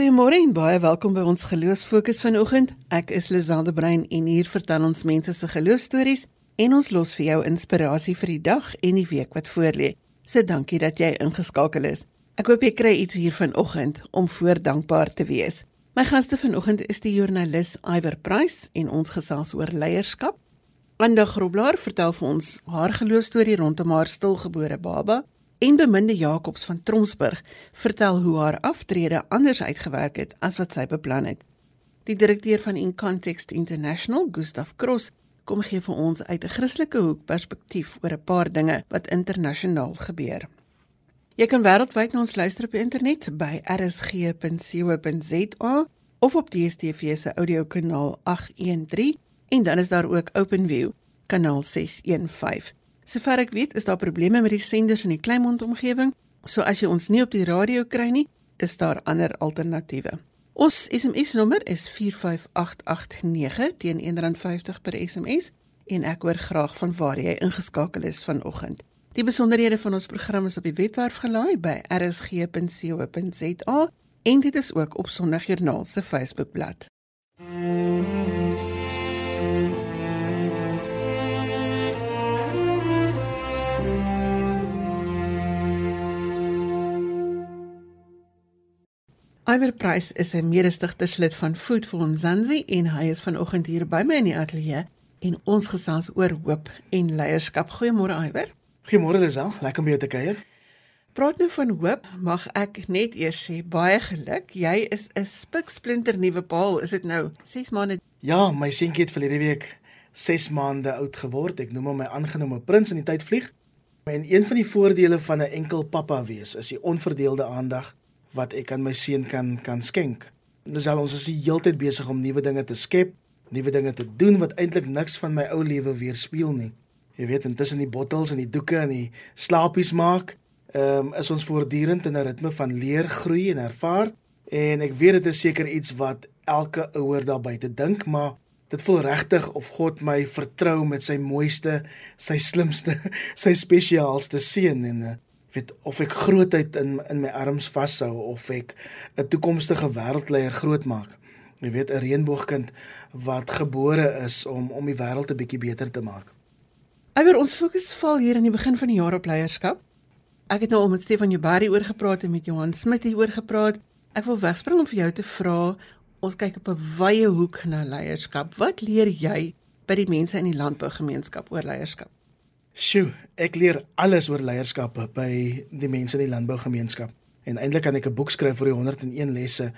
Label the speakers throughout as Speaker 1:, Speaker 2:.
Speaker 1: Goeiemôre en baie welkom by ons Geloofsfokus vanoggend. Ek is Lizande Brein en hier vertel ons mense se geloofstories en ons los vir jou inspirasie vir die dag en die week wat voorlê. So dankie dat jy ingeskakel is. Ek hoop jy kry iets hier vanoggend om voor dankbaar te wees. My gaste vanoggend is die joernalis Iwer Price en ons gesels oor leierskap. Wanda Groblaar vertel vir ons haar geloofstorie rondom haar stilgebore baba en beminde Jacobs van Tromsburg vertel hoe haar aftrede anders uitgewerk het as wat sy beplan het. Die direkteur van In Context International, Gustav Cross, kom gee vir ons uit 'n Christelike hoek perspektief oor 'n paar dinge wat internasionaal gebeur. Jy kan wêreldwyd na ons luister op die internet by rsg.co.za of op DStv se audiokanaal 813 en dan is daar ook OpenView kanaal 615. Sover ek weet, is daar probleme met die senders in die Kleinmond omgewing, so as jy ons nie op die radio kry nie, is daar ander alternatiewe. Ons SMS nommer is 45889 teen R1.50 per SMS en ek hoor graag van waar jy ingeskakel is vanoggend. Die besonderhede van ons program is op die webwerf gelaai by rsg.co.za en dit is ook op Sondagjoernaal se Facebookblad. Iver Price is 'n mede-stigterslid van Food for Mzansi en hy is vanoggend hier by my in die ateljee en ons gesels oor hoop en leierskap. Goeiemôre Iver.
Speaker 2: Goeiemôre Lisel, lekker om jou te kuier.
Speaker 1: Praat nou van hoop, mag ek net eers sê baie geluk. Jy is 'n spiksplinter nuwe paal. Is dit nou 6 maande?
Speaker 2: Ja, my seentjie het verlede week 6 maande oud geword. Ek noem hom my aangenome prins in die tyd vlieg. En een van die voordele van 'n enkel pappa wees is die onverdeelde aandag wat ek aan my seun kan kan skenk. Dis al ons is die heeltyd besig om nuwe dinge te skep, nuwe dinge te doen wat eintlik niks van my ou lewe weerspieël nie. Jy weet, intussen die bottels en die doeke en die slaapies maak, ehm um, is ons voortdurend in 'n ritme van leer, groei en ervaar en ek weet dit is seker iets wat elke ouer daar buite dink, maar dit voel regtig of God my vertrou met sy mooiste, sy slimste, sy spesiaalste seun en uh, weet of ek grootheid in in my arms vashou of ek 'n toekomstige wêreldleier grootmaak. Jy weet 'n reënboogkind wat gebore is om om die wêreld 'n bietjie beter te maak.
Speaker 1: Eier ons fokus val hier aan die begin van die jaar op leierskap. Ek het nou al met Stefan Jubari oor gepraat en met Johan Smit hier oor gepraat. Ek wil wegspring om vir jou te vra, ons kyk op 'n wye hoek na leierskap. Wat leer jy by die mense in die landbougemeenskap oor leierskap?
Speaker 2: Sjoe, ek leer alles oor leierskap by die mense in die landbougemeenskap. En eintlik kan ek 'n boek skryf vir die 101 lesse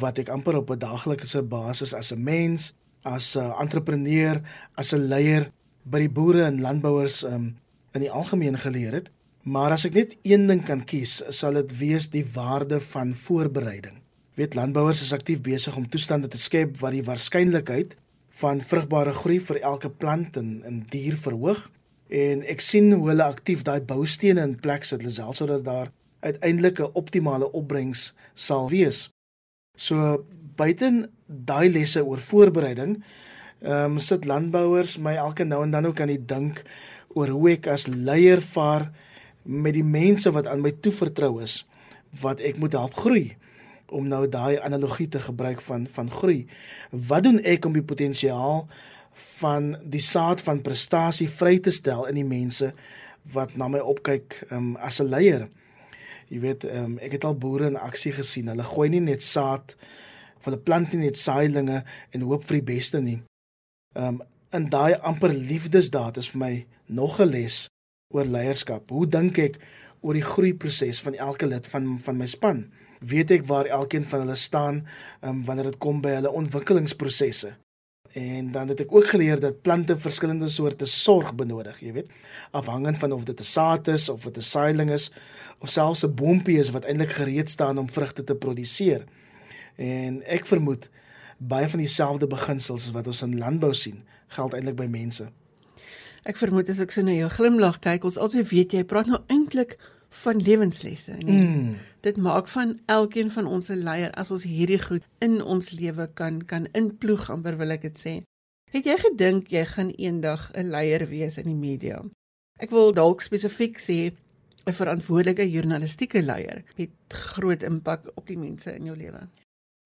Speaker 2: wat ek amper op 'n daaglikse basis as 'n mens, as 'n entrepreneur, as 'n leier by die boere en landbouers um, in die algemeen geleer het. Maar as ek net een ding kan kies, sal dit wees die waarde van voorbereiding. Weet landbouers is aktief besig om toestande te skep wat die waarskynlikheid van vrugbare groei vir elke plant en, en dier verhoog en ek sien hoe hulle aktief daai boustene in plek sit Lisel sodat daar uiteindelik 'n optimale opbrengs sal wees. So buiten daai lesse oor voorbereiding, ehm um, sit landbouers my elke nou en dan ook aan die dink oor hoe ek as leier vaar met die mense wat aan my toevertrou is wat ek moet help groei om nou daai analogie te gebruik van van groei. Wat doen ek om die potensiaal van die saad van prestasie vry te stel in die mense wat na my opkyk um, as 'n leier. Jy weet, um, ek het al boere in aksie gesien. Hulle gooi nie net saad of hulle plant nie net saailinge en hoop vir die beste nie. Um in daai amper liefdesdaad is vir my nog 'n les oor leierskap. Hoe dink ek oor die groeiproses van elke lid van van my span? Weet ek waar elkeen van hulle staan um, wanneer dit kom by hulle ontwikkelingsprosesse? En dan het ek ook geleer dat plante verskillende soorte sorg benodig, jy weet, afhangend van of dit 'n saad is of dit 'n saailing is of selfs 'n boontjie is wat eintlik gereed staan om vrugte te produseer. En ek vermoed baie van dieselfde beginsels wat ons in landbou sien, geld eintlik by mense.
Speaker 1: Ek vermoed as ek so na jou glimlag kyk, ons altyd weet jy praat nou eintlik van lewenslesse nie. Mm. Dit maak van elkeen van ons 'n leier as ons hierdie goed in ons lewe kan kan inploeg amper wil ek dit sê. Het jy gedink jy gaan eendag 'n leier wees in die media? Ek wil dalk spesifiek sê 'n verantwoordelike journalistieke leier met groot impak op die mense in jou lewe.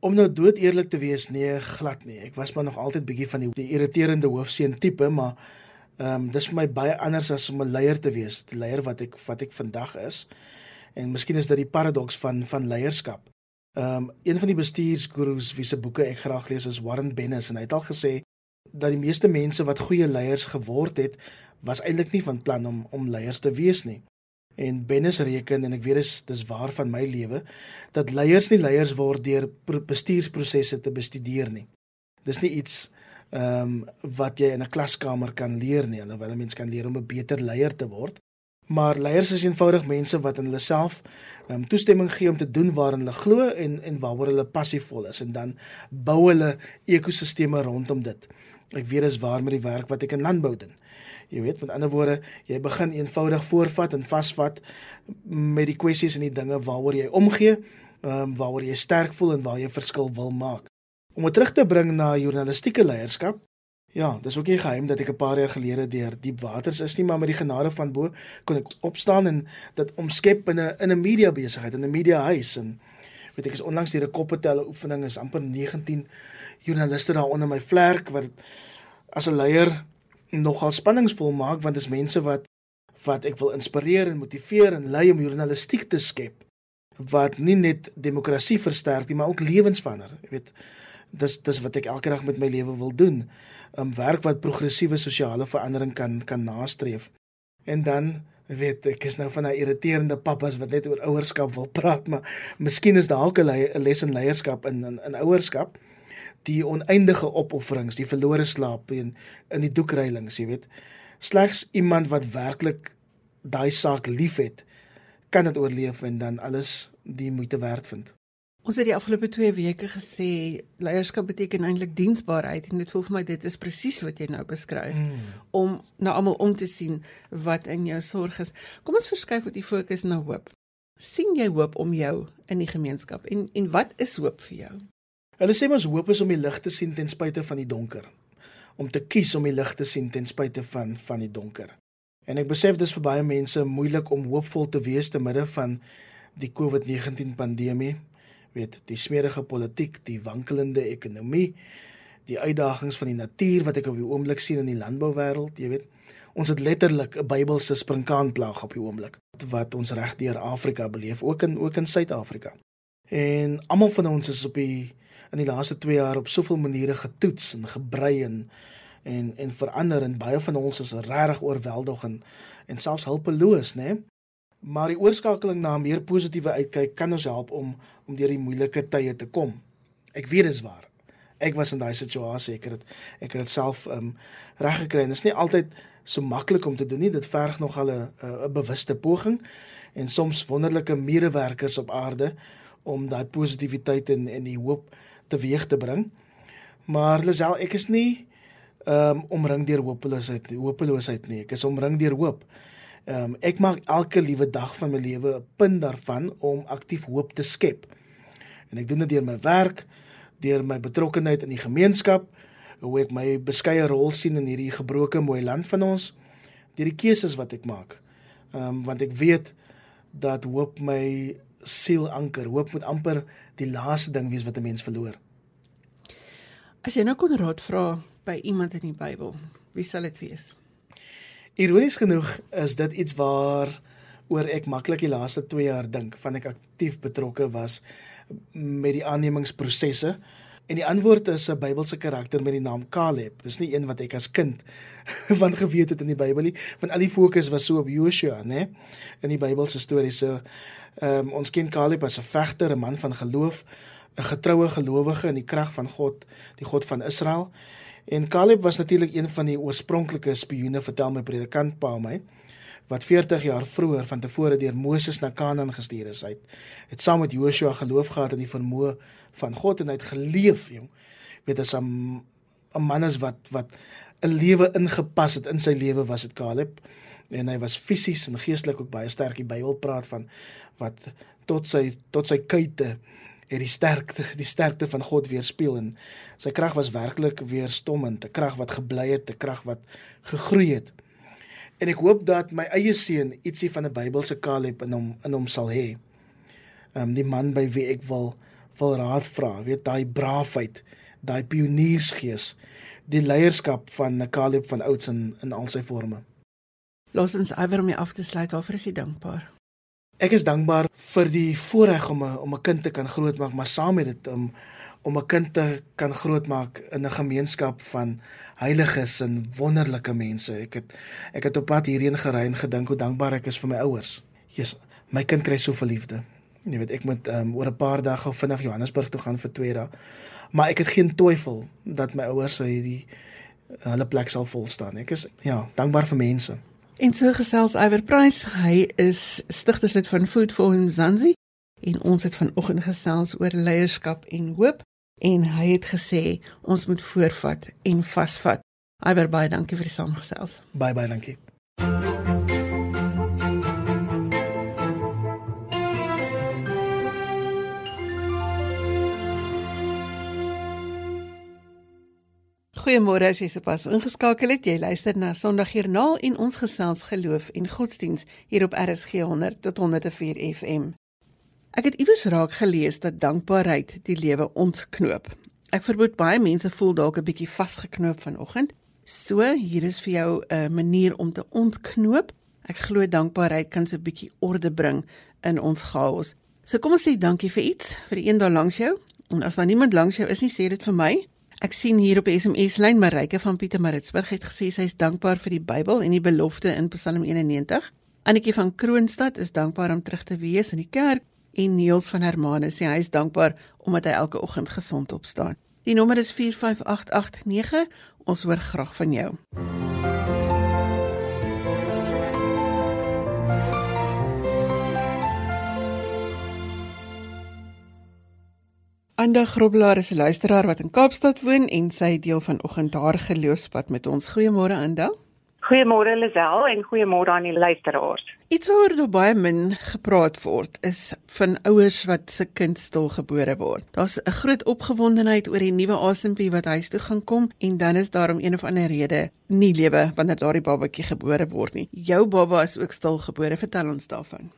Speaker 2: Om nou dood eerlik te wees, nee, glad nie. Ek was maar nog altyd bietjie van die, die irriterende hoofseun tipe, maar ehm um, dis vir my baie anders as om 'n leier te wees, die leier wat ek wat ek vandag is. En miskien is dit die paradoks van van leierskap. Ehm um, een van die bestuursgurus wie se boeke ek graag lees is Warren Bennis en hy het al gesê dat die meeste mense wat goeie leiers geword het, was eintlik nie van plan om om leiers te wees nie. En Bennis reken en ek weet dis dis waar van my lewe dat leiers nie leiers word deur bestuursprosesse te bestudeer nie. Dis nie iets ehm um, wat jy in 'n klaskamer kan leer nie, alhoewel 'n mens kan leer om 'n beter leier te word. Maar leiers is eenvoudig mense wat in hulle self um, toestemming gee om te doen waarin hulle glo en en waaroor hulle passievol is en dan bou hulle ekosisteme rondom dit. Ek weet dis waar met die werk wat ek in landbou doen. Jy weet, met ander woorde, jy begin eenvoudig voorvat en vasvat met die kwessies en die dinge waaroor jy omgee, ehm um, waaroor jy sterk voel en waar jy verskil wil maak. Om dit terug te bring na journalistieke leierskap. Ja, dis ook nie geheim dat ek 'n paar jaar gelede deur diep waters is nie, maar met die genade van bo kon ek opstaan en dit omskep in 'n in 'n media besigheid, in 'n media huis. En weet ek is onlangs deur 'n koppetelle oefening is amper 19 joernaliste daar onder my vlerk wat as 'n leier nogal spanningsvol maak want dit is mense wat wat ek wil inspireer en motiveer en lei om journalistiek te skep wat nie net demokrasie versterk nie maar ook lewens verander jy weet dis dis wat ek elke dag met my lewe wil doen um, werk wat progressiewe sosiale verandering kan kan nastreef en dan weet ek is nou van daai irriterende pappas wat net oor ouerskap wil praat maar miskien is ook 'n les in leierskap in in, in ouerskap die oneindige opofferings, die verlore slaap en in die doekreilings, jy weet. Slegs iemand wat werklik daai saak liefhet, kan dit oorleef en dan alles die moeite werd vind.
Speaker 1: Ons het die afgelope 2 weke gesê leierskap beteken eintlik diensbaarheid en dit voel vir my dit is presies wat jy nou beskryf mm. om na almal om te sien wat in jou sorg is. Kom ons verskuif wat die fokus na hoop. sien jy hoop om jou in die gemeenskap en en wat is hoop vir jou?
Speaker 2: Hulle sê mos hoop is om die lig te sien ten spyte van die donker. Om te kies om die lig te sien ten spyte van van die donker. En ek besef dis vir baie mense moeilik om hoopvol te wees te midde van die COVID-19 pandemie. Weet, die smerige politiek, die wankelende ekonomie, die uitdagings van die natuur wat ek op die oomblik sien in die landbouwêreld, jy weet. Ons het letterlik 'n Bybelse sprinkaanplaag op die oomblik wat ons reg deur Afrika beleef, ook in ook in Suid-Afrika. En almal van ons is op die in die laaste 2 jaar op soveel maniere getoets en gebrei en en en verander en baie van ons is regtig oorweldig en en selfs hulpeloos, né? Maar die oorskakeling na 'n meer positiewe uitkyk kan ons help om om deur die moeilike tye te kom. Ek weet dit is waar. Ek was in daai situasie, ek het dit ek het dit self um reg gekry. Dit is nie altyd so maklik om te doen nie. Dit verg nogal 'n 'n bewuste poging en soms wonderlike medewerkers op aarde om daai positiwiteit en en die hoop teweeg te bring. Maar Lisel, ek is nie um, omring deur hopeloosheid, hopeloosheid nie. Ek is omring deur hoop. Ehm um, ek maak elke liewe dag van my lewe 'n punt daarvan om aktief hoop te skep. En ek doen dit deur my werk, deur my betrokkeheid in die gemeenskap, hoe ek my beskeie rol sien in hierdie gebroke mooi land van ons, deur die keuses wat ek maak. Ehm um, want ek weet dat hoop my siel anker. Hoop moet amper die laaste ding wees wat 'n mens verloor.
Speaker 1: As jy nou kon raad vra by iemand in die Bybel, wie sal dit wees?
Speaker 2: Ironies genoeg is dit iets waar oor ek maklik die laaste 2 jaar dink, van ek aktief betrokke was met die aannemingsprosesse. En die antwoord is 'n Bybelse karakter met die naam Caleb. Dis nie een wat ek as kind van geweet het in die Bybel nie, want al die fokus was so op Joshua, né? In die Bybelse stories so Ehm um, ons ken Caleb as 'n vegter, 'n man van geloof, 'n getroue gelowige in die krag van God, die God van Israel. En Caleb was natuurlik een van die oorspronklike spioene, vertel my predikant pa my, wat 40 jaar vroeër van tevore deur Moses na Kanaan gestuur is. Hy het, het saam met Joshua geloof gehad in die vermoë van God en hy het geleef, jong. Weet as 'n 'n man is wat wat 'n lewe ingepas het in sy lewe was dit Caleb en hy was fisies en geestelik ook baie sterk. Die Bybel praat van wat tot sy tot sy kuite het die sterkte die sterkte van God weerspieël en sy krag was werklik weerstommend, 'n krag wat gebly het, 'n krag wat gegroei het. En ek hoop dat my eie seun ietsie van 'n Bybelse Caleb in hom in hom sal hê. Ehm um, die man by wie ek wil wil raad vra, weet daai braafheid, daai pioniersgees, die leierskap van Caleb van ouds in in al sy forme.
Speaker 1: Los ons iwer om af te sluit. Waarvoor is jy dankbaar?
Speaker 2: Ek is dankbaar vir die voorreg om 'n om 'n kind te kan grootmaak, maar saam met dit om om 'n kind te kan grootmaak in 'n gemeenskap van heiliges en wonderlike mense. Ek het ek het op pad hierheen gery en gedink hoe dankbaar ek is vir my ouers. Jesus, my kind kry soveel liefde. Jy weet, ek moet um, oor 'n paar dae gou vinnig Johannesburg toe gaan vir 2 dae. Maar ek het geen twyfel dat my ouers sou hierdie hulle plek sal vol staan. Ek is ja, dankbaar vir mense.
Speaker 1: En so gesels Iwer Price, hy is stigterslid van Food for Mzansi en ons het vanoggend gesels oor leierskap en hoop en hy het gesê ons moet voorvat en vasvat. Iwer baie dankie vir die saamgesels.
Speaker 2: Baie baie dankie.
Speaker 1: Goeiemôre as jy sopas ingeskakel het. Jy luister na Sondagjoernaal en ons gesels geloof en godsdiens hier op RSG 100 tot 104 FM. Ek het iewers raak gelees dat dankbaarheid die lewe ontknoop. Ek vermoed baie mense voel dalk 'n bietjie vasgeknoop vanoggend. So, hier is vir jou 'n manier om te ontknoop. Ek glo dankbaarheid kan so 'n bietjie orde bring in ons chaos. So kom ons sê dankie vir iets, vir die een daar langs jou. En as daar niemand langs jou is nie, sê dit vir my. Ek sien hier op SMS lyn Marike van Pietermaritzburg het gesê sy is dankbaar vir die Bybel en die belofte in Psalm 91. Annetjie van Kroonstad is dankbaar om terug te wees in die kerk en Niels van Hermanus sê hy is dankbaar omdat hy elke oggend gesond opstaan. Die nommer is 45889. Ons hoor graag van jou. Anda Grobelaar is 'n luisteraar wat in Kaapstad woon en sy deel vanoggend haar geloofspad met ons. Goeiemôre Anda.
Speaker 3: Goeiemôre Lisel en goeiemôre aan die luisteraars.
Speaker 1: Iets waaroor daar baie min gepraat word is van ouers wat se kind stilgebore word. Daar's 'n groot opgewondenheid oor die nuwe asempie wat huis toe gaan kom en dan is daar om een of ander rede nie lewe wanneer daardie babatjie gebore word nie. Jou baba is ook stilgebore. Vertel ons daarvan.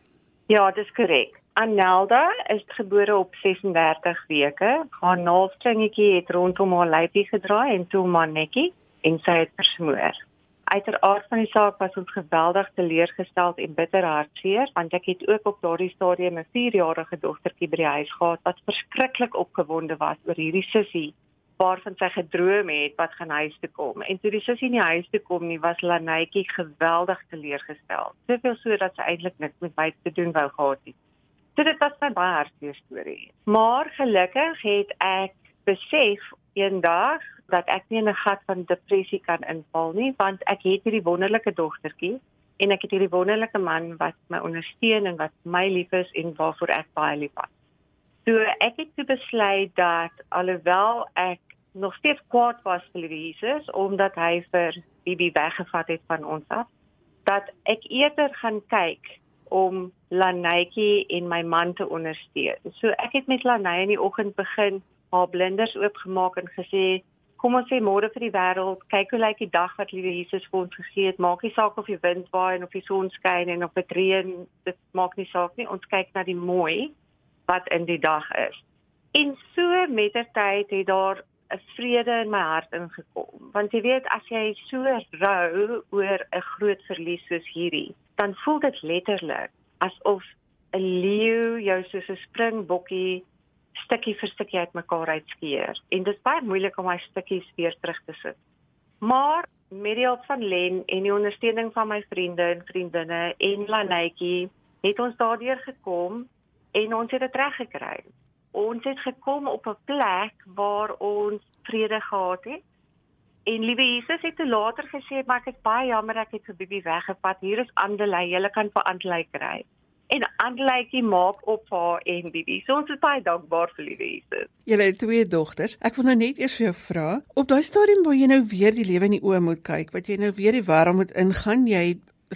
Speaker 3: Ja, dis korrek. Anelda is gebore op 36 weke. Haar naaldstringetjie het rondom haar lyfie gedraai en toe maar netjie en sy het versmoor. Uiteraard van die saak was ons geweldig teleurgestel en bitter hartseer want ek het ook op daardie stadium 'n 4-jarige dogtertjie by die huis gehad wat verskriklik opgewonde was oor hierdie sussie waarvan sy gedroom het wat gaan huis toe kom. En toe die sussie nie huis toe kom nie, was Lanetjie geweldig teleurgestel. Soveel so dat sy eintlik niks met my te doen wou gehad het. So dit was 'n baie hartseer storie. Maar gelukkig het ek besef eendag dat ek nie in 'n gat van depressie kan inval nie want ek het hierdie wonderlike dogtertjie en ek het hierdie wonderlike man wat my ondersteun en wat my lief is en waarvoor ek baie lief is. So ek het toe besluit dat alhoewel ek nog steeds kwaad was vir Jesus omdat hy vir Bibi weggevat het van ons af, dat ek eerder gaan kyk om Lanetjie en my man te ondersteun. So ek het met Lanetjie in die oggend begin haar blinders oopgemaak en gesê kom ons sê môre vir die wêreld, kyk hoe lyk die dag wat liewe Jesus vir ons gegee het. Maak nie saak of die wind waai en of die son skyn en of dit reën, dit maak nie saak nie. Ons kyk na die mooi wat in die dag is. En so met der tyd het daar 'n vrede in my hart ingekom. Want jy weet as jy so rou oor 'n groot verlies soos hierdie, dan voel dit letterlik asof 'n leeu jou soos 'n springbokkie stukkie vir stukkie uitmekaar uitskeer en dit is baie moeilik om my stukkies weer terug te sit. Maar met die hulp van Len en die ondersteuning van my vriende en vriendinne en Lanetjie het ons daardeur gekom en ons het dit reg gekry. Ons het gekom op 'n plek waar ons vrede gehad het. En liewe Jesus het te later gesê maar ek is baie jammer ek het vir Bibi weggevat. Hier is Andelay, jy kan vir Andelay kry en Andelytjie maak op haar en Bibi. So ons is baie dankbaar vir liewe Jesus.
Speaker 1: Jy het twee dogters. Ek wil nou net eers vir jou vra, op daai stadium waar jy nou weer die lewe in die oë moet kyk, wat jy nou weer die wêreld moet ingaan, jy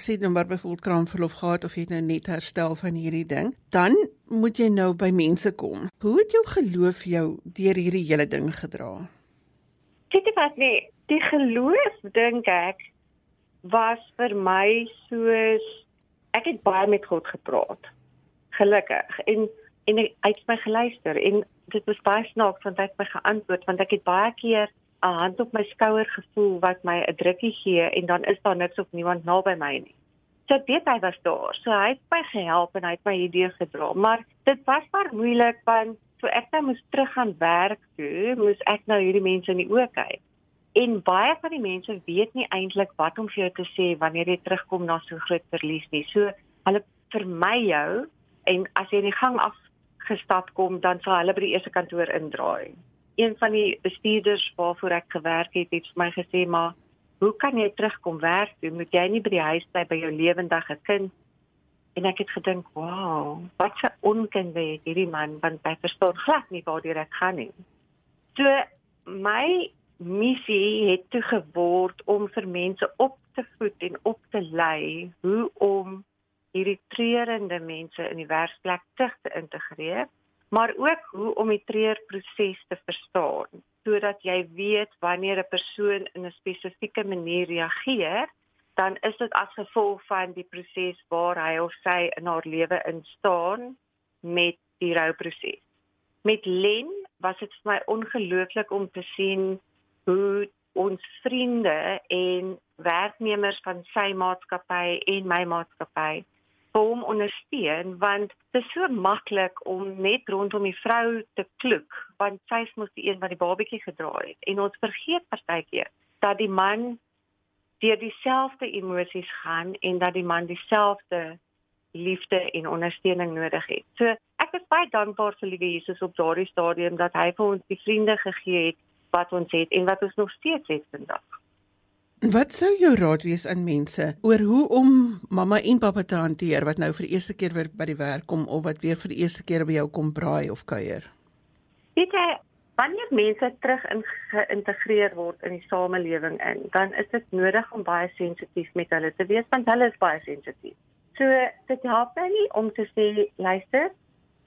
Speaker 1: sê nou maar byvoorbeeld kraamverlof gehad of jy het nou net herstel van hierdie ding, dan moet jy nou by mense kom. Hoe het jou geloof jou deur hierdie hele ding gedra?
Speaker 3: Dit is nee, die geloof dink ek was vir my soos ek het baie met God gepraat. Gelukkig en en hy het my geluister en dit was baie snaaks want hy het my geantwoord want ek het baie keer 'n hand op my skouer gevoel wat my 'n drukkie gee en dan is daar niks of niemand naby my nie. So ek weet hy was daar. So hy het my gehelp en hy het my idee gedra, maar dit was maar moeilik want so ek nou moes terug gaan werk toe, moes ek nou hierdie mense in die oë kyk. En baie van die mense weet nie eintlik wat om vir jou te sê wanneer jy terugkom na so groot verlies nie. So hulle vermy jou en as jy in die gang af gestap kom, dan sal hulle by die eerste kantoor indraai. Een van die bestuurders waarvoor ek gewerk het, het vir my gesê, "Maar hoe kan jy terugkom werk toe? Moet jy nie by die huis bly by jou lewendige kind?" En ek het gedink, "Wow, wat 'n onkunde het hierdie man, want hy verstaan glad nie waar dit gaan nie." So my missie het toe geword om vir mense op te voed en op te lei hoe om hierdie treurende mense in die werksplek terug te integreer, maar ook hoe om die treurproses te verstaan, sodat jy weet wanneer 'n persoon in 'n spesifieke manier reageer, dan is dit as gevolg van die proses waar hy of sy in haar lewe instaan met die rouproses. Met Len was dit vir my ongelooflik om te sien hoe ons vriende en werknemers van sy maatskappy en my maatskappy hom ondersteun want dit is so maklik om net rondom die vrou te kloek want sy moes die een wat die babatjie gedra het en ons vergeet partykeer dat die man deur dieselfde emosies gaan en dat die man dieselfde liefde en ondersteuning nodig het. So ek is baie dankbaar vir Liewe Jesus op daardie stadium dat hy vir ons die vriende gegee het wat ons het en wat ons nog steeds het vandag.
Speaker 1: Wat sou jou raad wees aan mense oor hoe om mamma en pappa te hanteer wat nou vir die eerste keer weer by die werk kom of wat weer vir die eerste keer by jou kom braai of kuier?
Speaker 3: Weet jy, wanneer mense terug geïntegreer word in die samelewing in, dan is dit nodig om baie sensitief met hulle te wees want hulle is baie sensitief. So dit help my nie om te sê luister,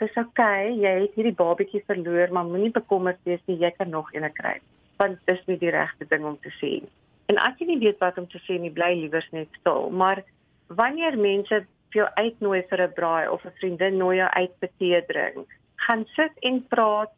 Speaker 3: dis okay, jy het hierdie babatjie verloor, maar moenie bekommerd wees nie, jy kan nog een kry. Want dis nie die regte ding om te sê nie. En as jy nie weet wat om te sê nie, bly liewer net stil. Maar wanneer mense jou uitnooi vir 'n braai of 'n vriendin nooi jou uit vir tee drink, gaan sit en praat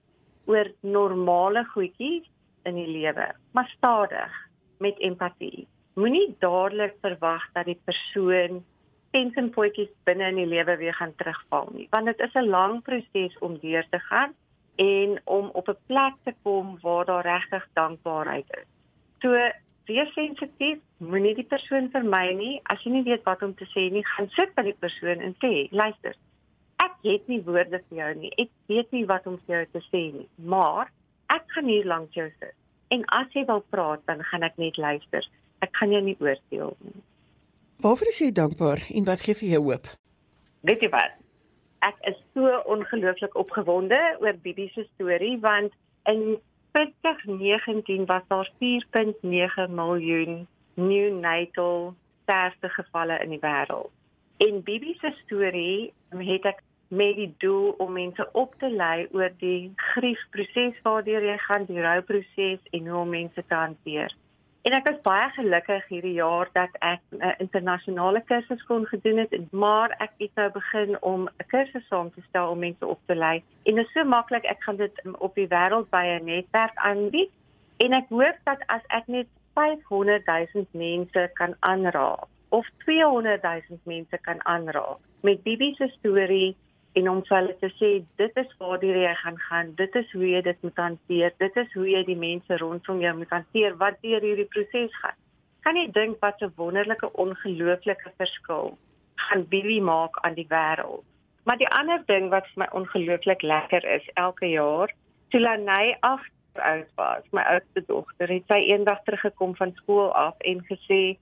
Speaker 3: oor normale goedjies in die lewe, maar stadig met empatie. Moenie dadelik verwag dat die persoon tensionpootjies binne in die lewe weer gaan terugval nie, want dit is 'n lang proses om deur te gaan en om op 'n plek te kom waar daar regtig dankbaarheid is. So wees sensitief, moenie die persoon vermy nie. As jy nie weet wat om te sê nie, gaan sit by die persoon en sê, luister. Ek het nie woorde vir jou nie. Ek weet nie wat om vir jou te sê nie, maar ek gaan hier langs jou sit. En as jy wil praat, dan gaan ek net luister. Ek gaan jou nie oordeel nie.
Speaker 1: Waarvoor is jy dankbaar en wat gee vir jou hoop?
Speaker 3: Weet jy wat? Ek is so ongelooflik opgewonde oor Bibi se storie want in 2019 was daar 4.9 miljoen neonatal sterfgevalle in die wêreld. En Bibi se storie het ek met die doel om mense op te lei oor die griefproses waardeur jy gaan, die rouproses en hoe om mense te hanteer. En ek is baie gelukkig hierdie jaar dat ek 'n internasionale kursus kon gedoen het, maar ek het nou begin om 'n kursus saam te stel om mense op te lei. En dit is so maklik, ek gaan dit op die wêreld by 'n netwerk aanbied. En ek hoop dat as ek net 500 000 mense kan aanraak of 200 000 mense kan aanraak met Bibi se storie en om vir hulle te sê dit is waar jy gaan gaan, dit is hoe jy dit moet hanteer, dit is hoe jy die mense rondom jou moet hanteer wat deur hierdie proses gaan. Kan jy dink wat 'n wonderlike ongelooflike verskil gaan Billy maak aan die wêreld? Maar die ander ding wat vir my ongelooflik lekker is elke jaar, Tulanay 8 oud was, my oudste dogter, het sy eendag teruggekom van skool af en gesê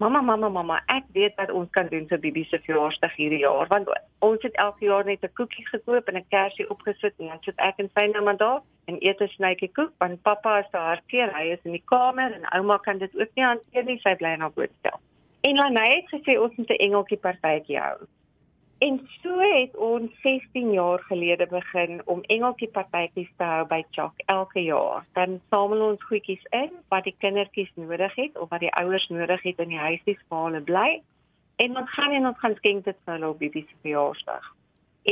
Speaker 3: Mamma, mamma, mamma, ek weet wat ons kan doen vir Bibi se verjaarsdag hierdie jaar want ons het elke jaar net 'n koekie gekoop en 'n kersie opgesit en dan sit ek en sy nou maar daar en eet 'n snytjie koek want pappa is daar hartseer, hy is in die kamer en ouma kan dit ook nie hanteer nie, sy bly in haar bootstel. En Lanay het gesê ons moet 'n engeltjie partytjie hou. En so het ons 16 jaar gelede begin om engeltjie partytjies te hou by Chak elke jaar. Dan samel ons goedjies in wat die kindertjies nodig het of wat die ouers nodig het in die huisies waar hulle bly. En ons gaan en ons gaan skenk dit vir hulle op die verjaarsdag.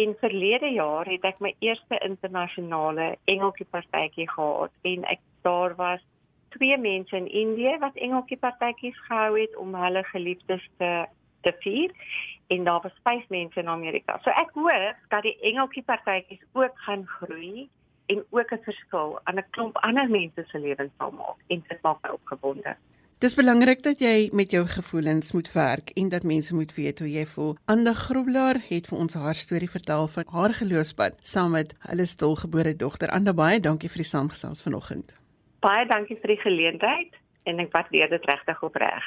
Speaker 3: En verlede jaar het ek my eerste internasionale engeltjie partytjie gehad en ek daar was twee mense in Indië wat engeltjie partytjies gehou het om hulle geliefdes te te vier en daar was vyf mense in Amerika. So ek hoop dat die engeltjie partytjies ook gaan groei en ook 'n verskil aan 'n klomp ander mense se lewens sal maak en dit maak my opgewonde.
Speaker 1: Dis belangrik dat jy met jou gevoelens moet werk en dat mense moet weet hoe jy voel. Anda Groblaar het vir ons haar storie vertel van haar geloofspad saam met hulle stilgebore dogter. Anda, baie dankie vir die saamgesels vanoggend.
Speaker 3: Baie dankie vir die geleentheid en ek waardeer dit regtig opreg.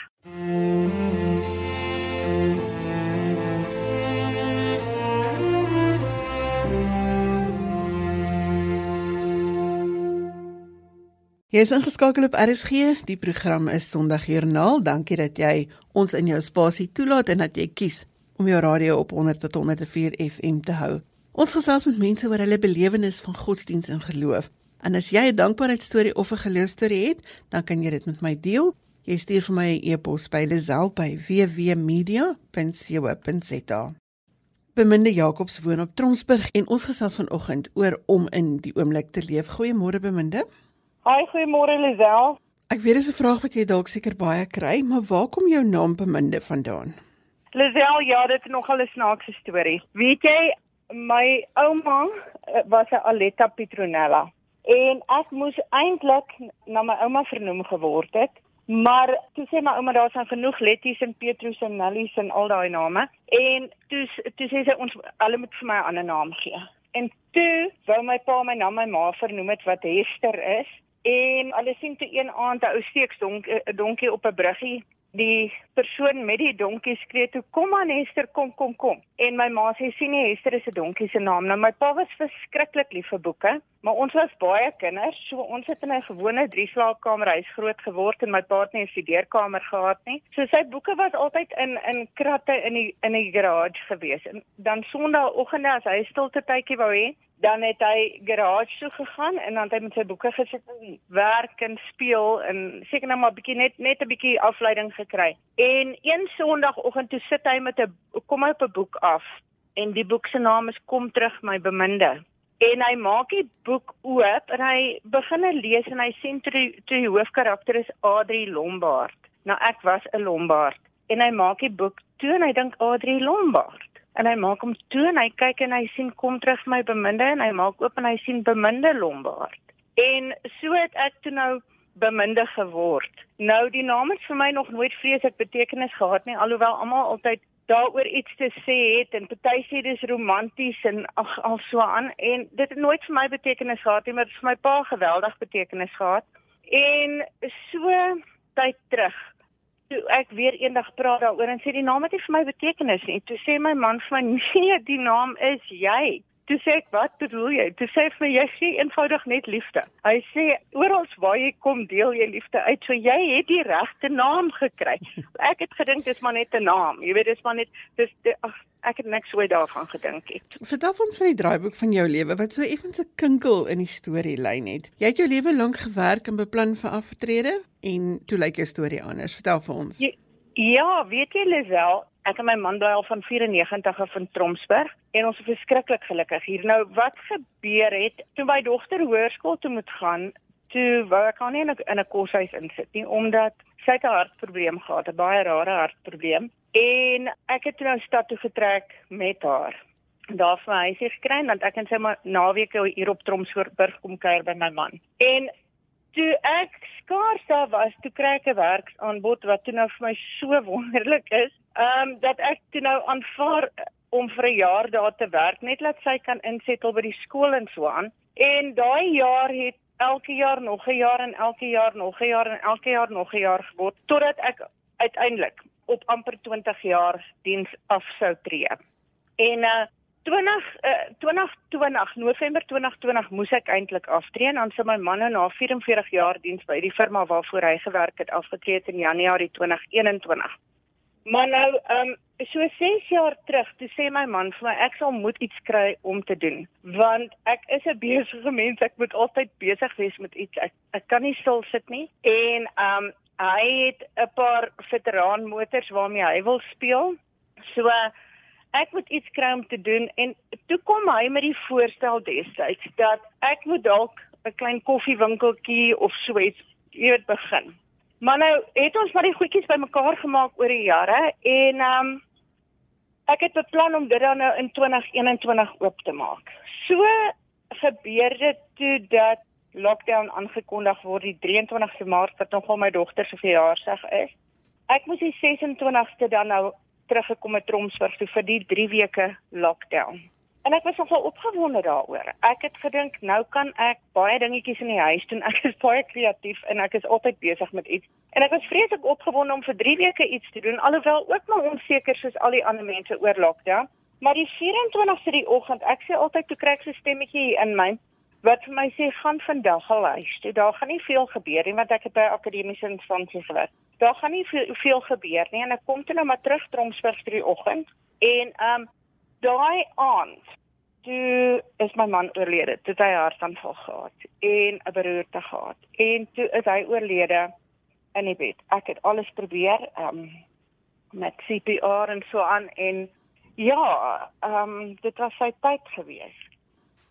Speaker 1: Jy is ingeskakel op RSG. Die program is Sondagjoernaal. Dankie dat jy ons in jou spasie toelaat en dat jy kies om jou radio op 100 tot 104 FM te hou. Ons gesels met mense oor hulle belewenis van godsdiens en geloof. En as jy 'n dankbaarheidstorie of 'n geloofstorie het, dan kan jy dit met my deel. Jy stuur vir my 'n e e-pos by lazel@wwmedia.co.za. Beminde Jacobs woon op Tromsburg en ons gesels vanoggend oor om in die oomblik te leef. Goeiemôre Beminde.
Speaker 4: Hi, goeiemôre Lisel.
Speaker 1: Ek weet dis 'n vraag wat jy dalk seker baie kry, maar waar kom jou naam Beminde vandaan?
Speaker 4: Lisel, ja, dit is nogal 'n snaakse storie. Weet jy, my ouma eh, was 'n Aletta Petronella en ek moes eintlik na my ouma vernoem geword het. Maar toe sê my ouma daar's dan genoeg Letties en Petrus en Nellies en al daai name en toe toe sê sy ons hulle moet vir my 'n ander naam gee. En toe wou my pa my na my ma vernoem het wat Hester is En hulle sien toe een aand 'n ou steeks donk 'n donkie op 'n bruggie. Die persoon met die donkie skree toe: "Kom aan Hester, kom kom kom." En my ma sê: "Sien jy Hester is 'n donkie se naam." Nou my pa was verskriklik lief vir boeke, maar ons was baie kinders, so ons het in 'n gewone drie-slaapkamer huis groot geword en my pa het nie 'n studeerkamer gehad nie. So sy boeke was altyd in in kratte in die in die garage gewees. En dan Sondagoggende as hy stilte tydjie wou hê, dan het hy garage toe gegaan en dan het hy met sy boeke gesit en werk en speel en seker nou maar bietjie net net 'n bietjie afleiding gekry. En een Sondagoggend toe sit hy met 'n kom hy op 'n boek af en die boek se naam is Kom terug my beminde. En hy maak die boek oop en hy begin lees en hy sien toe die, die hoofkarakter is Adri Lombard. Nou ek was 'n Lombard en hy maak die boek toe en hy dink Adri Lombard en hy maak hom toe en hy kyk en hy sien kom terug my beminde en hy maak oop en hy sien beminde Lombard. En so het ek toe nou beminde geword. Nou die naam het vir my nog nooit vreeslik betekenis gehad nie alhoewel almal altyd daaroor iets te sê het en party sê dis romanties en ag al so aan en dit het nooit vir my betekenis gehad nie maar vir my pa geweldig betekenis gehad. En so tyd terug toe ek weer eendag praat daaroor en sê die naam het nie vir my betekenis nie. Toe sê my man vir my nee, die naam is jy. Toe sê ek wat bedoel jy? Toe sê hy vir my jy sê eenvoudig net liefde. Hy sê oral waar jy kom deel jy liefde uit. So jy het die regte naam gekry. Ek het gedink dis maar net 'n naam. Jy weet dis maar net dis ag ek het niks ooit daarvan gedink het.
Speaker 1: Vertel ons van die draaiboek van jou lewe wat so effens 'n kinkel in die storielyn het. Jy het jou lewe lank gewerk en beplan vir aftrede en toe lyk jou storie anders. Vertel vir ons.
Speaker 4: Ja, ja weet jy Lisel, ek en my man bly al van 94 af in Tromsburg en ons is verskriklik gelukkig hier. Nou wat gebeur het toe my dogter hoërskool toe moet gaan, toe wou ek haar nie in 'n koshuis insit nie omdat sy 'n hartprobleem gehad, 'n baie rare hartprobleem. En ek het nou stad toe getrek met haar. Daar vir my huisie gekry want ek en sy maar naweke hier op Tromsburg kom kuier by my man. En toe ek skaars daar was, toe kry ek 'n werksaanbod wat toe nou vir my so wonderlik is. Ehm um, dat ek toe nou aanvaar om vir 'n jaar daar te werk net laat sy kan insettel by die skool en so aan. En daai jaar het elke jaar nog 'n jaar en elke jaar nog 'n jaar en elke jaar nog 'n jaar geword totdat ek uiteindelik op amper 20 jaar diens af sou tree. En uh 20 uh, 2020 November 2020 moes ek eintlik aftree en dan sou my man na 44 jaar diens by die firma waarvoor hy gewerk het afgetree in Januarie 2021. Maar nou, ehm um, so 6 jaar terug, toe sê my man vir my ek sal moet iets kry om te doen, want ek is 'n besige mens, ek moet altyd besig wees met iets. Ek ek kan nie stil sit nie. En ehm um, hy het 'n paar veteraan motors waarmee hy wil speel. So ek moet iets kry om te doen en toe kom hy met die voorstel destyds dat ek moet dalk 'n klein koffiewinkeltjie of so iets weet begin. Maar nou het ons maar die goedjies bymekaar gemaak oor die jare en ehm um, ek het beplan om dit dan nou in 2021 oop te maak. So gebeur dit toe dat lockdown aangekondig word die 23ste Maart wat nogal my dogter se verjaarsdag is. Ek moes die 26ste dan nou teruggekom met Tromsburg toe vir die 3 weke lockdown. En ek was nogal opgewonde daaroor. Ek het gedink nou kan ek baie dingetjies in die huis doen. Ek is baie kreatief en ek is altyd besig met iets. En ek was vreeslik opgewonde om vir 3 weke iets te doen alhoewel ook maar onseker soos al die ander mense oor lockdown. Maar die 24ste die oggend, ek sê altyd toe kry ek so 'n stemmetjie in my wat vir my sê gaan vandag al huis toe. Daar gaan nie veel gebeur nie want ek het by akademiese instansies gewerk. Daar gaan nie veel, veel gebeur nie en ek kom toe nou maar terug Tromsburg vir die oggend en ehm um, daai aand toe is my man oorlede. Toe hy hartaanval gehad en 'n beroerte gehad. En toe is hy oorlede in die bed. Ek het alles probeer ehm um, met CPR en so aan en ja, ehm um, dit was sy tyd geweest.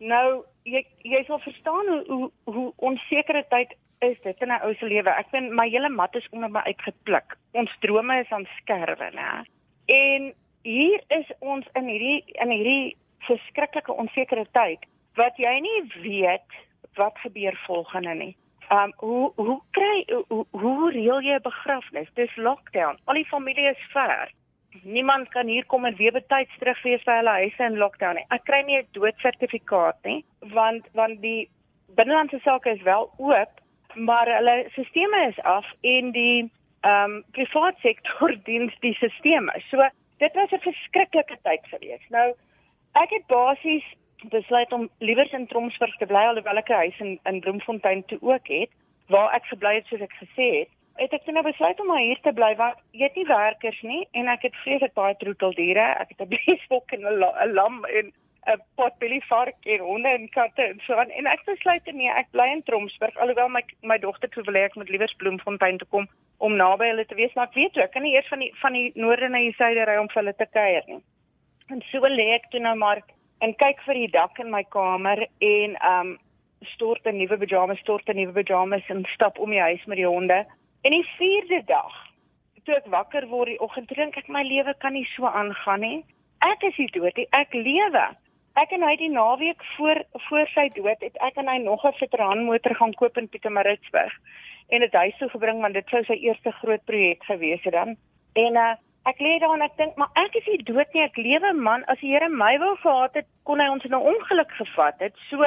Speaker 4: Nou jy jy sal verstaan hoe hoe, hoe onsekere tyd is dit in 'n ou se lewe. Ek vind my hele mat is onder my uitgepluk. Ons drome is aan skerwe, né? En hier is ons in hierdie in hierdie verskriklike onsekere tyd wat jy nie weet wat gebeur volgende nie. Um hoe hoe kry hoe, hoe reël jy 'n begrafnis? Dis lockdown. Al die familie is ver niemand kan hier kom en weer betyds terugwees by hulle huise in lockdown nie. Ek kry nie 'n doodsertifikaat nie, want want die binnelandse sake is wel oop, maar hulle sisteme is af en die ehm um, private sektor dien die sisteme. So dit was 'n verskriklike tyd gewees. Nou ek het basies besluit om liewers in Tromsburg te bly alhoewel ek 'n huis in in Bloemfontein toe ook het waar ek gebly het soos ek gesê het het ek nou besluit om maar hier te bly want jy het nie werkers nie en ek het vreeslik baie troeteldiere. Ek het 'n beesbok en 'n lam en 'n potbelly vark en honde en katte en so aan. En ek besluit nee, ek bly in Tromsburg alhoewel my my dogter toe wil hê ek moet liewer Bloemfontein toe kom om naby hulle te wees, maar ek weet ek kan nie eers van die van die noorde na die suide ry om vir hulle te kuier nie. En so lê ek toe nou maar en kyk vir die dak in my kamer en um stort 'n nuwe pyjamas, stort 'n nuwe pyjamas en stap om die huis met die honde. En die vierde dag, toe ek wakker word die oggend, dink ek my lewe kan nie so aangaan nie. Ek is hier dood, ek lewe. Ek en hy die naweek voor voor sy dood het ek en hy nog 'n veteranmotor gaan koop in Pietermaritzburg en dit huis toe gebring want dit sou sy eerste groot projek gewees het dan. En uh, ek lê daar en ek dink, maar ek is hier dood nie, ek lewe man. As die Here my wou gehad het, kon hy ons in 'n ongeluk gevat het. So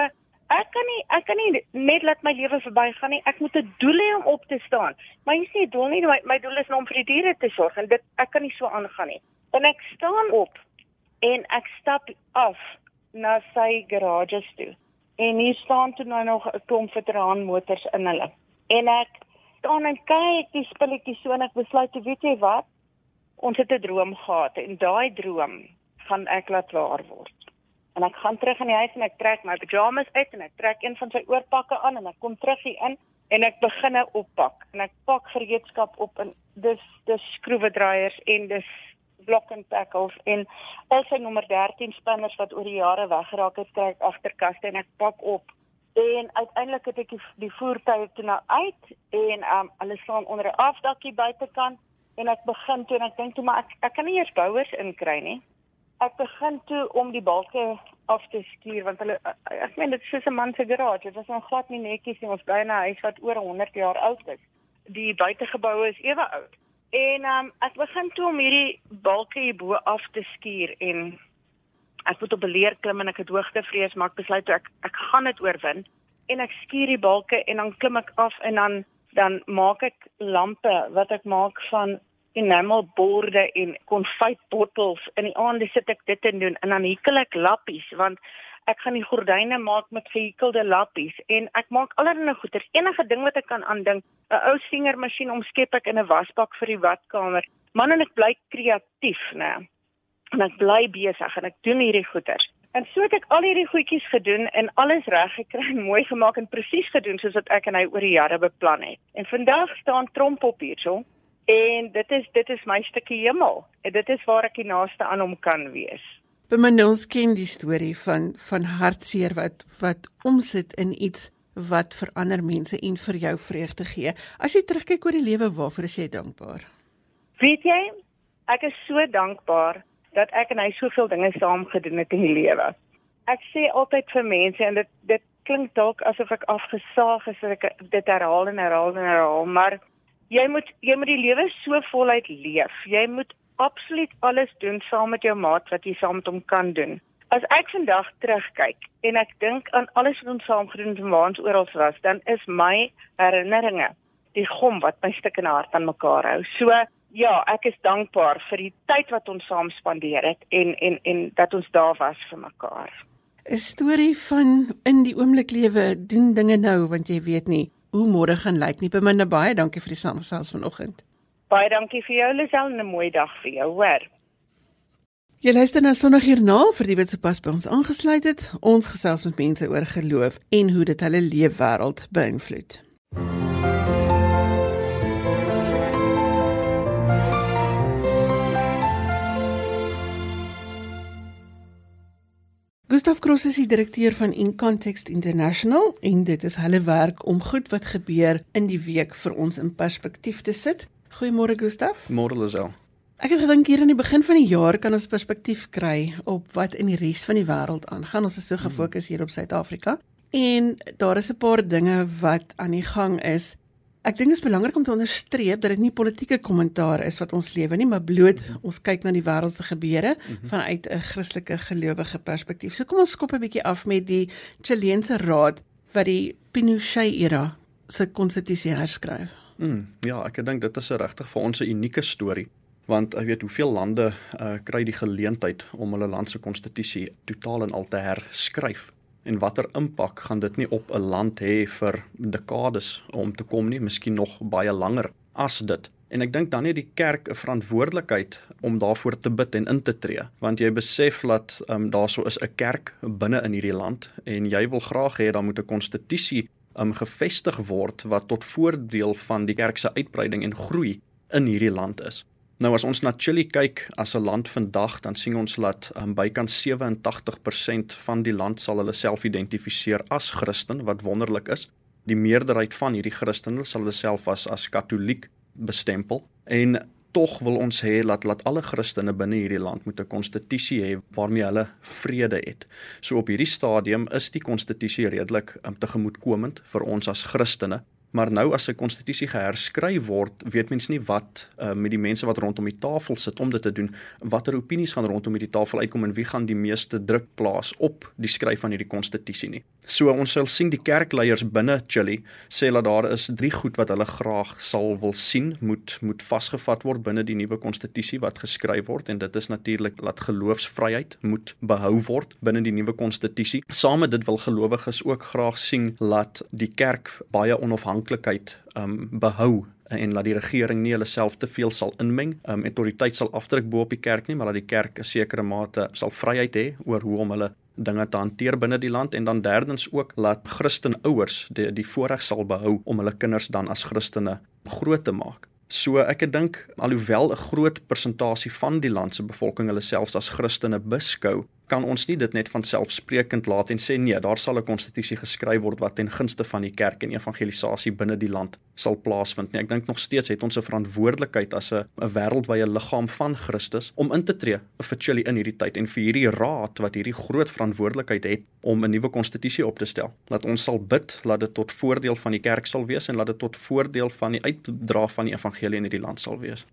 Speaker 4: ek kan nie ek kan nie net laat my lewe verbygaan nie. Ek moet 'n doel hê om op te staan. Maar jy sê doel nie my, my doel is om vir die diere te sorg en dit ek kan nie so aangaan nie. En ek staan op en ek stap af na sy garages toe. En hier staan toe nou nog 'n klomp veteran motors in hulle. En ek staan en kyk die spulletjies so en ek besluit, weet jy wat? Ons het 'n droom gehad en daai droom gaan ek laat waar word en ek gaan terug in die huis en ek trek my pyjamas uit en ek trek een van sy oorpakke aan en ek kom terug hier in en ek begin oppak. En ek pak gereedskap op en dis dis skroewedraaiers en dis block and tackles en al sy nommer 13 spanners wat oor die jare weggeraak het kry ek agterkaste en ek pak op. En uiteindelik het ek die, die voertuie toe nou uit en um, hulle staan onder 'n afdakkie buitekant en ek begin toe en ek dink toe maar ek, ek kan nie eers bouers inkry nie ek begin toe om die balke af te skuur want hulle ek meen dit is soos 'n man se garage. Dit was nog glad nie netjies nie. Ons bly in 'n huis wat oor 100 jaar oud is. Die buitegeboue is ewe oud. En um, ek begin toe om hierdie balke hierbo af te skuur en ek moet op 'n leer klim en ek het hoogtevrees maar ek besluit ek ek gaan dit oorwin en ek skuur die balke en dan klim ek af en dan dan maak ek lampe wat ek maak van enamel borde en konfytbottels. In die aande sit ek dit in doen en dan hekel ek lappies want ek gaan die gordyne maak met gehekelde lappies. En ek maak allerlei goeder. Enige ding wat ek kan aandink 'n ou singermasjien omskep ek in 'n wasbak vir die badkamer. Man en ek bly kreatief nê en ek bly besig en ek doen hierdie goeder. En so het ek al hierdie goedjies gedoen en alles reg gekry en mooi gemaak en presies gedoen soos wat ek en hy oor die jare beplan het. En vandag staan Tromp op hierso En dit is dit is my stukkie hemel. En dit is waar ek die naaste aan hom kan wees.
Speaker 1: Bemin ons ken die storie van van hartseer wat wat omsit in iets wat vir ander mense en vir jou vreugde gee. As jy terugkyk oor die lewe, waarvoor is jy dankbaar?
Speaker 4: Weet jy, ek is so dankbaar dat ek en hy soveel dinge saam gedoen het in die lewe. Ek sê altyd vir mense en dit dit klink dalk asof ek afgesaag is as ek dit herhaal en herhaal en herhaal, maar jy moet jy moet die lewe so voluit leef. Jy moet absoluut alles doen saam met jou maat wat jy saam met hom kan doen. As ek vandag terugkyk en ek dink aan alles wat ons saam gedoen het en waar ons oral was, dan is my herinneringe die gom wat my stuk in hart aan mekaar hou. So ja, ek is dankbaar vir die tyd wat ons saam spandeer het en en en dat ons daar was vir mekaar.
Speaker 1: 'n Storie van in die oomblik lewe, doen dinge nou want jy weet nie hoe môre gaan lyk nie. Beminne baie dankie vir die samesels vanoggend.
Speaker 4: Baie dankie vir jou Lisel en 'n mooi dag vir jou, hoor.
Speaker 1: Jy luister na Sondagjoernaal vir die wat sopas by ons aangesluit het. Ons gesels met mense oor geloof en hoe dit hulle leefwêreld beïnvloed. Gustav Cross is die direkteur van In Context International en dit is hulle werk om goed wat gebeur in die week vir ons in perspektief te sit. Goeiemôre Gustav.
Speaker 5: Môre Lisel.
Speaker 1: Ek het gedink hier aan die begin van die jaar kan ons perspektief kry op wat in die res van die wêreld aangaan. Ons is so gefokus hier op Suid-Afrika en daar is 'n paar dinge wat aan die gang is. Ek dink dit is belangrik om te onderstreep dat dit nie politieke kommentaar is wat ons lewe nie, maar bloot ons kyk na die wêreld se gebeure vanuit 'n Christelike gelowige perspektief. So kom ons skop 'n bietjie af met die Chileense Raad wat die Pinochet-era se konstitusie herskryf.
Speaker 5: Mm, ja, ek dink dit is regtig vir ons 'n unieke storie want ek weet hoeveel lande uh, kry die geleentheid om hulle land se konstitusie totaal en al te herskryf en watter impak gaan dit nie op 'n land hê vir dekades om te kom nie, miskien nog baie langer as dit. En ek dink dan het die kerk 'n verantwoordelikheid om daarvoor te bid en in te tree, want jy besef dat um, daar so is 'n kerk binne in hierdie land en jy wil graag hê daar moet 'n konstitusie um, gevestig word wat tot voordeel van die kerk se uitbreiding en groei in hierdie land is. Nou as ons na Chili kyk as 'n land vandag, dan sien ons dat um, bykans 87% van die land sal hulle self identifiseer as Christen, wat wonderlik is. Die meerderheid van hierdie Christene sal hulle self as as Katoliek bestempel en tog wil ons hê dat laat alle Christene binne hierdie land moet 'n konstitusie hê waarmee hulle vrede het. So op hierdie stadium is die konstitusie redelik um, tegemoetkomend vir ons as Christene. Maar nou as 'n konstitusie geherskryf word, weet mens nie wat uh, met die mense wat rondom die tafel sit om dit te doen, watter opinies gaan rondom hierdie tafel uitkom en wie gaan die meeste druk plaas op die skryf van hierdie konstitusie nie. So ons sal sien die kerkleiers binne Chili sê dat daar is drie goed wat hulle graag sal wil sien moet moet vasgevat word binne die nuwe konstitusie wat geskryf word en dit is natuurlik dat geloofsvryheid moet behou word binne die nuwe konstitusie. Saam met dit wil gelowiges ook graag sien dat die kerk baie onafhanklik onafhanklikheid um behou en laat die regering nie hulle self te veel sal inmeng. Um autoriteit sal afdruk bo op die kerk nie, maar dat die kerk 'n sekere mate sal vryheid hê oor hoe om hulle dinge te hanteer binne die land en dan derdens ook laat Christen ouers die die voorreg sal behou om hulle kinders dan as Christene groot te maak. So ek dink alhoewel 'n groot persentasie van die land se bevolking hulle selfs as Christene beskou, kan ons nie dit net van selfsprekend laat en sê nee, daar sal 'n konstitusie geskryf word wat ten gunste van die kerk en evangelisasie binne die land sal plaasvind nie. Ek dink nog steeds het ons 'n verantwoordelikheid as 'n 'n wêreldwye liggaam van Christus om in te tree vir Chili in hierdie tyd en vir hierdie raad wat hierdie groot verantwoordelikheid het om 'n nuwe konstitusie op te stel. Laat ons sal bid dat dit tot voordeel van die kerk sal wees en laat dit tot voordeel van die uitdra van die evangelie in hierdie land sal wees.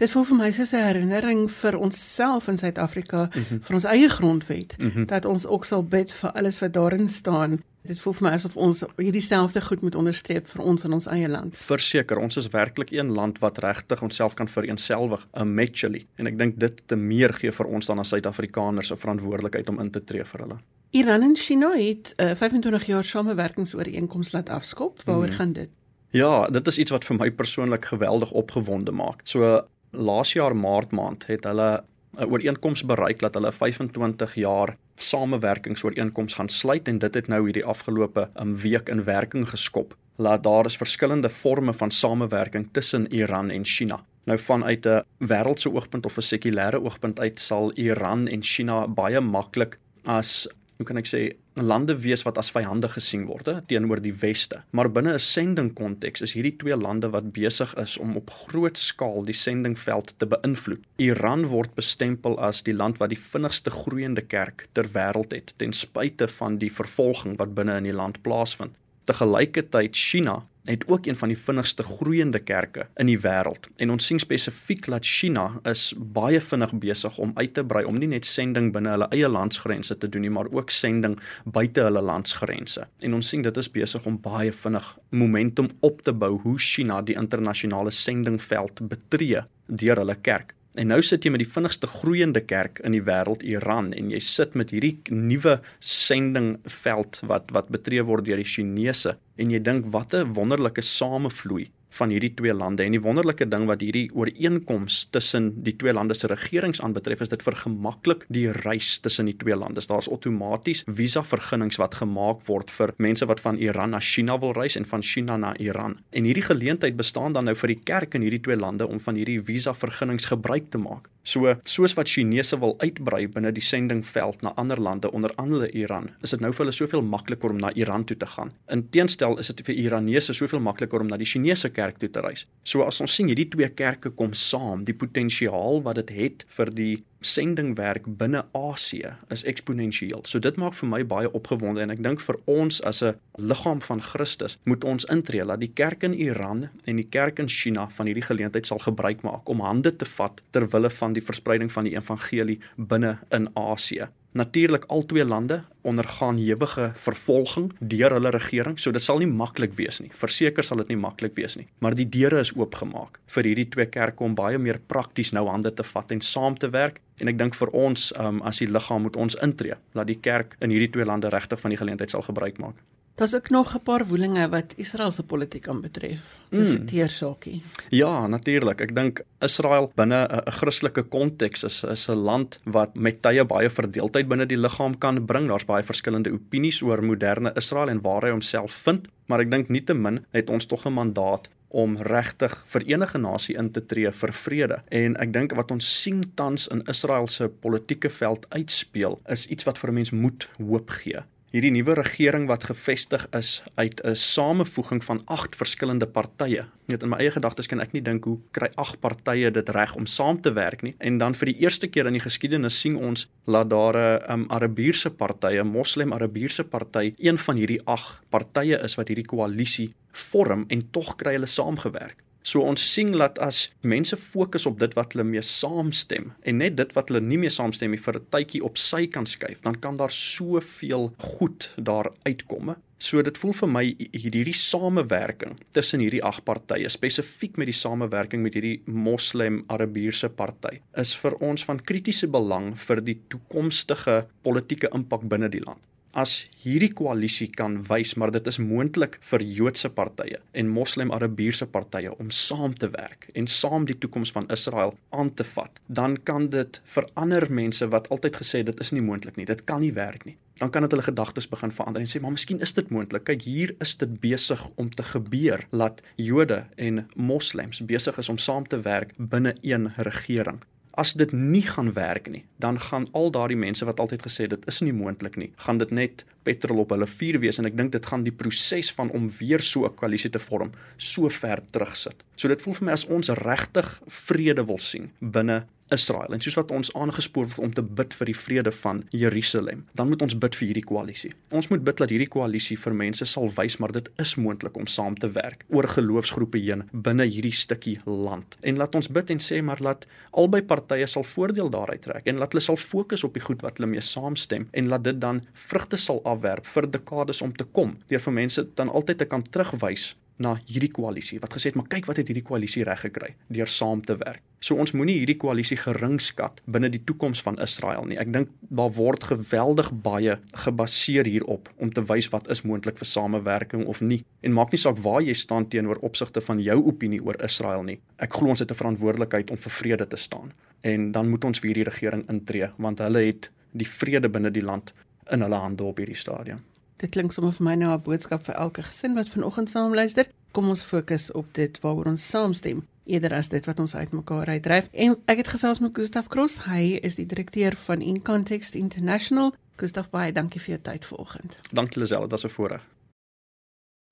Speaker 1: Dit voel vir my soos 'n herinnering vir onsself in Suid-Afrika mm -hmm. vir ons eie grondwet mm -hmm. dat ons ook sal bid vir alles wat daarin staan. Dit voel vir my asof ons hierdie selfde goed moet onderstreep vir ons in ons eie land.
Speaker 5: Verseker, ons is werklik een land wat regtig onsself kan vereenselwig, 'n matchly. En ek dink dit te meer gee vir ons dan as Suid-Afrikaners 'n verantwoordelikheid om in te tree vir hulle.
Speaker 1: Iran en China het uh, 25 jaar samewerkingsooreenkoms laat afskop. Waaroor mm -hmm. gaan dit?
Speaker 5: Ja, dit is iets wat vir my persoonlik geweldig opgewonde maak. So laas jaar maart maand het hulle 'n ooreenkoms bereik dat hulle 25 jaar samewerkingsooreenkoms gaan sluit en dit het nou hierdie afgelope um, week in werking geskop laat daar is verskillende forme van samewerking tussen Iran en China. Nou vanuit 'n wêreldse oogpunt of 'n sekulêre oogpunt uit sal Iran en China baie maklik as hoe kan ek sê lande wees wat as vyande gesien word teenoor die weste. Maar binne 'n sending konteks is hierdie twee lande wat besig is om op groot skaal die sendingveld te beïnvloed. Iran word bestempel as die land wat die vinnigste groeiende kerk ter wêreld het ten spyte van die vervolging wat binne in die land plaasvind. Te gelykertyd China het ook een van die vinnigste groeiende kerke in die wêreld. En ons sien spesifiek dat China is baie vinnig besig om uit te brei om nie net sending binne hulle eie landsgrense te doen nie, maar ook sending buite hulle landsgrense. En ons sien dit is besig om baie vinnig momentum op te bou hoe China die internasionale sendingveld betree deur hulle kerk. En nou sit jy met die vinnigste groeiende kerk in die wêreld Iran en jy sit met hierdie nuwe sendingveld wat wat betree word deur die Chinese. En jy dink wat 'n wonderlike samevloei van hierdie twee lande en die wonderlike ding wat hierdie ooreenkoms tussen die twee lande se regerings aanbetref is dit vergemaklik die reis tussen die twee lande. Daar's outomaties visa vergunnings wat gemaak word vir mense wat van Iran na China wil reis en van China na Iran. En hierdie geleentheid bestaan dan nou vir die kerk in hierdie twee lande om van hierdie visa vergunnings gebruik te maak. So soos wat Chinese wil uitbrei binne die sendingveld na ander lande onder andere Iran, is dit nou vir hulle soveel makliker om na Iran toe te gaan. In teenstel is dit vir Iranese soveel makliker om na die Chinese kerk toe te reis. So as ons sien hierdie twee kerke kom saam, die potensiaal wat dit het vir die sendingwerk binne Asië is eksponensieel. So dit maak vir my baie opgewonde en ek dink vir ons as 'n liggaam van Christus moet ons intree dat die kerk in Iran en die kerk in China van hierdie geleentheid sal gebruik maak om hande te vat ter wille van die verspreiding van die evangelie binne in Asië. Natuurlik al twee lande ondergaan ewige vervolging deur hulle regering, so dit sal nie maklik wees nie. Verseker sal dit nie maklik wees nie, maar die deure is oopgemaak vir hierdie twee kerke om baie meer prakties nou hande te vat en saam te werk. En ek dink vir ons um, as die liggaam moet ons intree dat die kerk in hierdie twee lande regtig van die geleentheid sal gebruik maak.
Speaker 1: Daar's ook nog 'n paar woelinge wat Israel se politiek aanbetref. Dis 'n mm. teersaakie.
Speaker 5: Ja, natuurlik. Ek dink Israel binne 'n Christelike konteks is is 'n land wat met tye baie verdeeldheid binne die liggaam kan bring. Daar's baie verskillende opinies oor moderne Israel en waar hy homself vind, maar ek dink nietemin het ons tog 'n mandaat om regtig vir enige nasie in te tree vir vrede. En ek dink wat ons sien tans in Israel se politieke veld uitspeel, is iets wat vir 'n mens moed hoop gee hierdie nuwe regering wat gevestig is uit 'n samevoeging van 8 verskillende partye. Net in my eie gedagtes kan ek nie dink hoe kry 8 partye dit reg om saam te werk nie. En dan vir die eerste keer in die geskiedenis sien ons dat daar 'n um, Arabiese party, 'n Moslem Arabiese party, een van hierdie 8 partye is wat hierdie koalisie vorm en tog kry hulle saamgewerk. So ons sien dat as mense fokus op dit wat hulle mee saamstem en net dit wat hulle nie mee saamstem nie vir 'n tydjie op sy kan skuif, dan kan daar soveel goed daar uitkom. So dit voel vir my hierdie samewerking tussen hierdie ag partye, spesifiek met die samewerking met hierdie Moslem Arabiese party, is vir ons van kritiese belang vir die toekomstige politieke impak binne die land as hierdie koalisie kan wys maar dit is moontlik vir Joodse partye en Moslem Arabiese partye om saam te werk en saam die toekoms van Israel aan te vat dan kan dit vir ander mense wat altyd gesê dit is nie moontlik nie dit kan nie werk nie dan kan dit hulle gedagtes begin verander en sê maar miskien is dit moontlik. Kyk hier is dit besig om te gebeur dat Jode en Moslems besig is om saam te werk binne een regering as dit nie gaan werk nie, dan gaan al daardie mense wat altyd gesê dit is nie moontlik nie, gaan dit net petrol op hulle vuur wees en ek dink dit gaan die proses van om weer so 'n koalisie te vorm so ver terugsit. So dit voel vir my as ons regtig vrede wil sien binne Israel en soos wat ons aangespoor word om te bid vir die vrede van Jerusalem, dan moet ons bid vir hierdie koalisie. Ons moet bid dat hierdie koalisie vir mense sal wys maar dit is moontlik om saam te werk oor geloofsgroepe heen binne hierdie stukkie land. En laat ons bid en sê maar laat albei partye sal voordeel daaruit trek en laat hulle sal fokus op die goed wat hulle mee saamstem en laat dit dan vrugte sal afwerp vir dekades om te kom. Deur vir mense dan altyd te kan terugwys na hierdie koalisie wat gesê het maar kyk wat het hierdie koalisie reg gekry deur saam te werk. So ons moenie hierdie koalisie geringskat binne die toekoms van Israel nie. Ek dink daar word geweldig baie gebaseer hierop om te wys wat is moontlik vir samewerking of nie. En maak nie saak waar jy staan teenoor opsigte van jou opinie oor Israel nie. Ek glo ons het 'n verantwoordelikheid om vir vrede te staan. En dan moet ons vir hierdie regering intree want hulle het die vrede binne die land in hulle hande op hierdie stadium.
Speaker 1: Dit klink sommer vir my nou 'n boodskap vir elke gesin wat vanoggend saam luister. Kom ons fokus op dit waaroor ons saamstem eerder as dit wat ons uitmekaar uitdryf. En ek het gesels met Gustaf Cross. Hy is die direkteur van In Context International. Gustaf, baie dankie vir jou tyd vanoggend.
Speaker 5: Dankie Lisel, dit was 'n voorreg.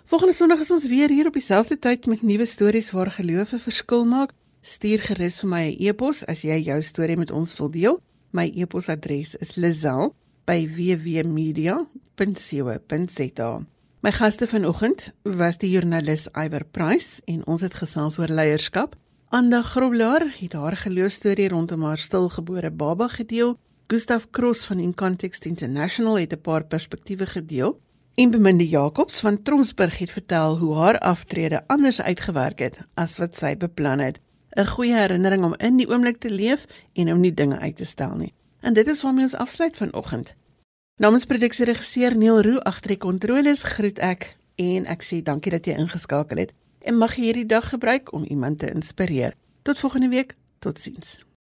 Speaker 1: Volgende Sondag is ons weer hier op dieselfde tyd met nuwe stories waar geloof 'n verskil maak. Stuur gerus vir my 'n e-pos as jy jou storie met ons wil deel. My e-posadres is lizel@wwmedia.co.za. My gaste vanoggend was die joernalis Iwer Price en ons het gesels oor leierskap. Anda Grobler het haar geloofstorie rondom haar stilgebore baba gedeel. Gustav Cross van In Context International het 'n paar perspektiewe gedeel. En Beminde Jacobs van Tromsburg het vertel hoe haar aftrede anders uitgewerk het as wat sy beplan het. 'n Goeie herinnering om in die oomblik te leef en om nie dinge uit te stel nie. En dit is waarmee ons afsluit vanoggend. Namens produksieregisseur Neil Roo agter die kontroles groet ek en ek sê dankie dat jy ingeskakel het. En mag jy hierdie dag gebruik om iemand te inspireer. Tot volgende week. Totsiens.